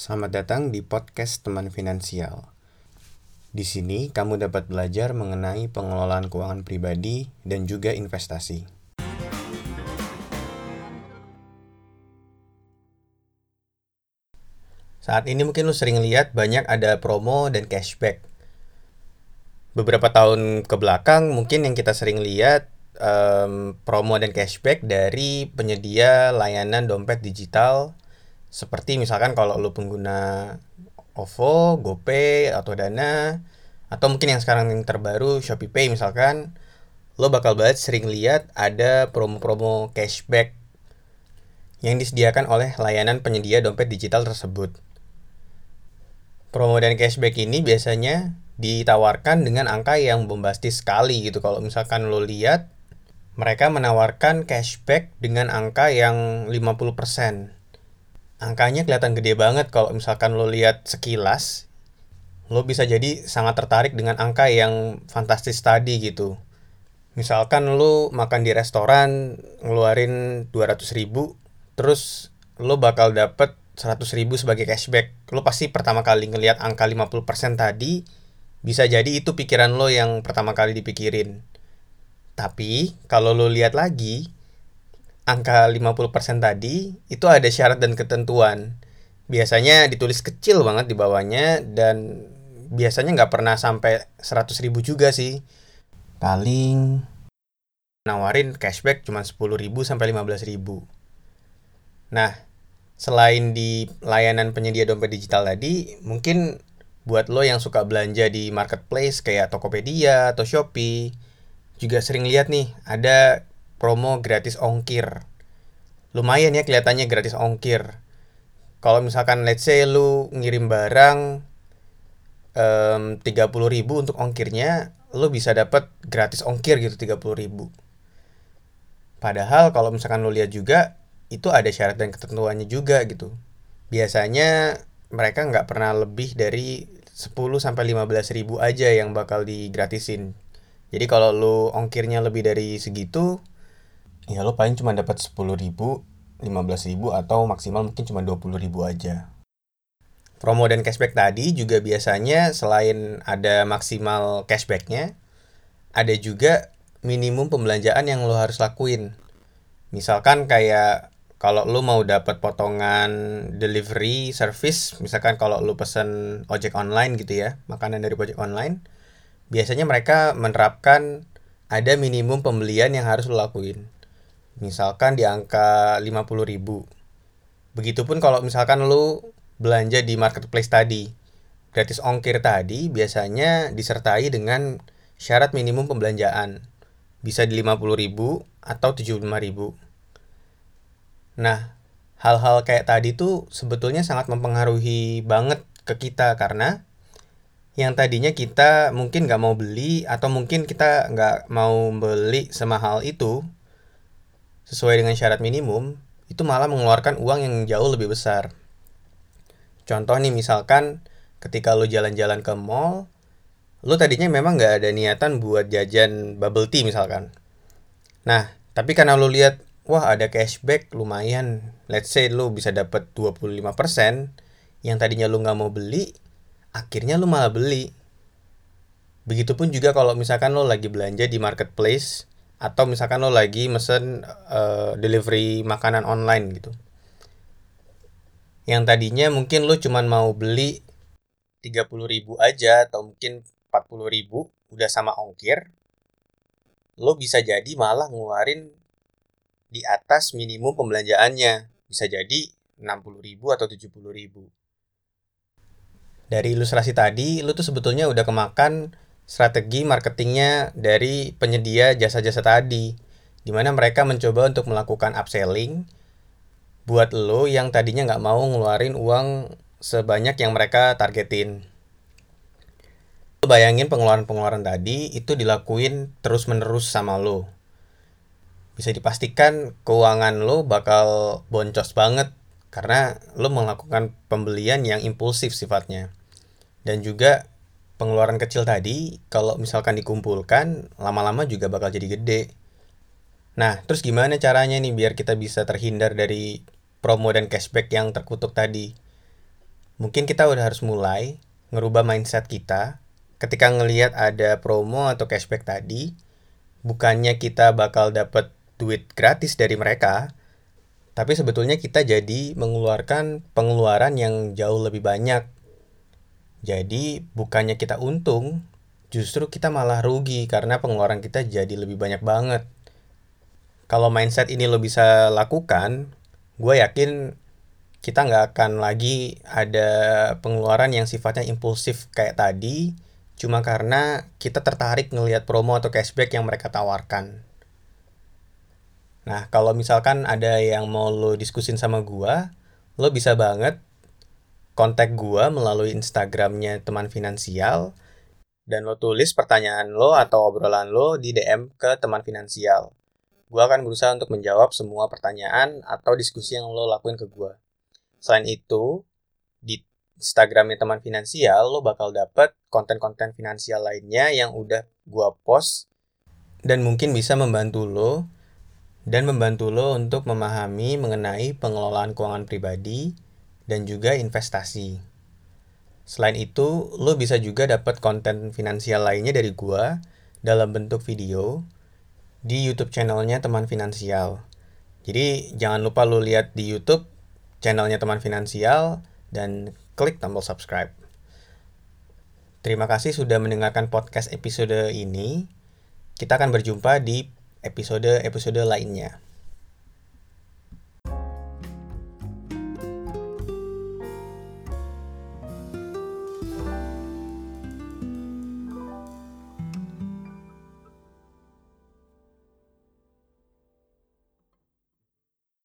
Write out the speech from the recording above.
Selamat datang di podcast Teman Finansial. Di sini kamu dapat belajar mengenai pengelolaan keuangan pribadi dan juga investasi. Saat ini mungkin lu sering lihat banyak ada promo dan cashback. Beberapa tahun ke belakang mungkin yang kita sering lihat um, promo dan cashback dari penyedia layanan dompet digital seperti misalkan kalau lu pengguna OVO, GoPay atau Dana atau mungkin yang sekarang yang terbaru Shopee Pay misalkan lo bakal banget sering lihat ada promo-promo cashback yang disediakan oleh layanan penyedia dompet digital tersebut. Promo dan cashback ini biasanya ditawarkan dengan angka yang bombastis sekali gitu. Kalau misalkan lo lihat mereka menawarkan cashback dengan angka yang 50% angkanya kelihatan gede banget kalau misalkan lo lihat sekilas lo bisa jadi sangat tertarik dengan angka yang fantastis tadi gitu. Misalkan lo makan di restoran ngeluarin 200 ribu terus lo bakal dapet 100 ribu sebagai cashback. Lo pasti pertama kali ngelihat angka 50% tadi bisa jadi itu pikiran lo yang pertama kali dipikirin. Tapi kalau lo lihat lagi angka 50% tadi itu ada syarat dan ketentuan. Biasanya ditulis kecil banget di bawahnya dan biasanya nggak pernah sampai 100 ribu juga sih. Paling nawarin cashback cuma 10 ribu sampai 15 ribu. Nah, selain di layanan penyedia dompet digital tadi, mungkin buat lo yang suka belanja di marketplace kayak Tokopedia atau Shopee, juga sering lihat nih ada promo gratis ongkir. Lumayan ya kelihatannya gratis ongkir. Kalau misalkan let's say lu ngirim barang um, 30 ribu untuk ongkirnya, lu bisa dapat gratis ongkir gitu 30 ribu. Padahal kalau misalkan lu lihat juga, itu ada syarat dan ketentuannya juga gitu. Biasanya mereka nggak pernah lebih dari 10 sampai 15 ribu aja yang bakal digratisin. Jadi kalau lu ongkirnya lebih dari segitu, ya lo paling cuma dapat sepuluh ribu lima belas ribu atau maksimal mungkin cuma dua puluh ribu aja. Promo dan cashback tadi juga biasanya selain ada maksimal cashbacknya ada juga minimum pembelanjaan yang lo harus lakuin. Misalkan kayak kalau lo mau dapat potongan delivery service misalkan kalau lo pesen ojek online gitu ya makanan dari ojek online biasanya mereka menerapkan ada minimum pembelian yang harus lo lakuin misalkan di angka 50 ribu. Begitupun kalau misalkan lu belanja di marketplace tadi gratis ongkir tadi biasanya disertai dengan syarat minimum pembelanjaan. Bisa di 50 ribu atau 75 ribu. Nah hal-hal kayak tadi tuh sebetulnya sangat mempengaruhi banget ke kita karena yang tadinya kita mungkin nggak mau beli atau mungkin kita nggak mau beli semahal itu sesuai dengan syarat minimum, itu malah mengeluarkan uang yang jauh lebih besar. Contoh nih misalkan ketika lo jalan-jalan ke mall, lo tadinya memang nggak ada niatan buat jajan bubble tea misalkan. Nah, tapi karena lo lihat, wah ada cashback lumayan, let's say lo bisa dapat 25%, yang tadinya lo nggak mau beli, akhirnya lo malah beli. Begitupun juga kalau misalkan lo lagi belanja di marketplace, atau misalkan lo lagi mesen uh, delivery makanan online gitu. Yang tadinya mungkin lo cuman mau beli 30 ribu aja atau mungkin 40 ribu udah sama ongkir lo bisa jadi malah ngeluarin di atas minimum pembelanjaannya. Bisa jadi 60 ribu atau 70 ribu. Dari ilustrasi tadi lo tuh sebetulnya udah kemakan strategi marketingnya dari penyedia jasa-jasa tadi, di mana mereka mencoba untuk melakukan upselling buat lo yang tadinya nggak mau ngeluarin uang sebanyak yang mereka targetin. Bayangin pengeluaran-pengeluaran tadi itu dilakuin terus-menerus sama lo. Bisa dipastikan keuangan lo bakal boncos banget karena lo melakukan pembelian yang impulsif sifatnya. Dan juga pengeluaran kecil tadi kalau misalkan dikumpulkan lama-lama juga bakal jadi gede. Nah, terus gimana caranya nih biar kita bisa terhindar dari promo dan cashback yang terkutuk tadi? mungkin kita udah harus mulai ngerubah mindset kita ketika ngelihat ada promo atau cashback tadi bukannya kita bakal dapat duit gratis dari mereka tapi sebetulnya kita jadi mengeluarkan pengeluaran yang jauh lebih banyak jadi bukannya kita untung justru kita malah rugi karena pengeluaran kita jadi lebih banyak banget kalau mindset ini lo bisa lakukan gue yakin kita nggak akan lagi ada pengeluaran yang sifatnya impulsif kayak tadi cuma karena kita tertarik ngelihat promo atau cashback yang mereka tawarkan. Nah, kalau misalkan ada yang mau lo diskusin sama gua, lo bisa banget kontak gua melalui Instagramnya teman finansial dan lo tulis pertanyaan lo atau obrolan lo di DM ke teman finansial. Gua akan berusaha untuk menjawab semua pertanyaan atau diskusi yang lo lakuin ke gua. Selain itu, di Instagramnya teman finansial, lo bakal dapet konten-konten finansial lainnya yang udah gua post dan mungkin bisa membantu lo dan membantu lo untuk memahami mengenai pengelolaan keuangan pribadi dan juga investasi. Selain itu, lo bisa juga dapat konten finansial lainnya dari gua dalam bentuk video di YouTube channelnya teman finansial. Jadi jangan lupa lo lihat di YouTube channelnya teman finansial dan klik tombol subscribe. Terima kasih sudah mendengarkan podcast episode ini. Kita akan berjumpa di episode-episode lainnya.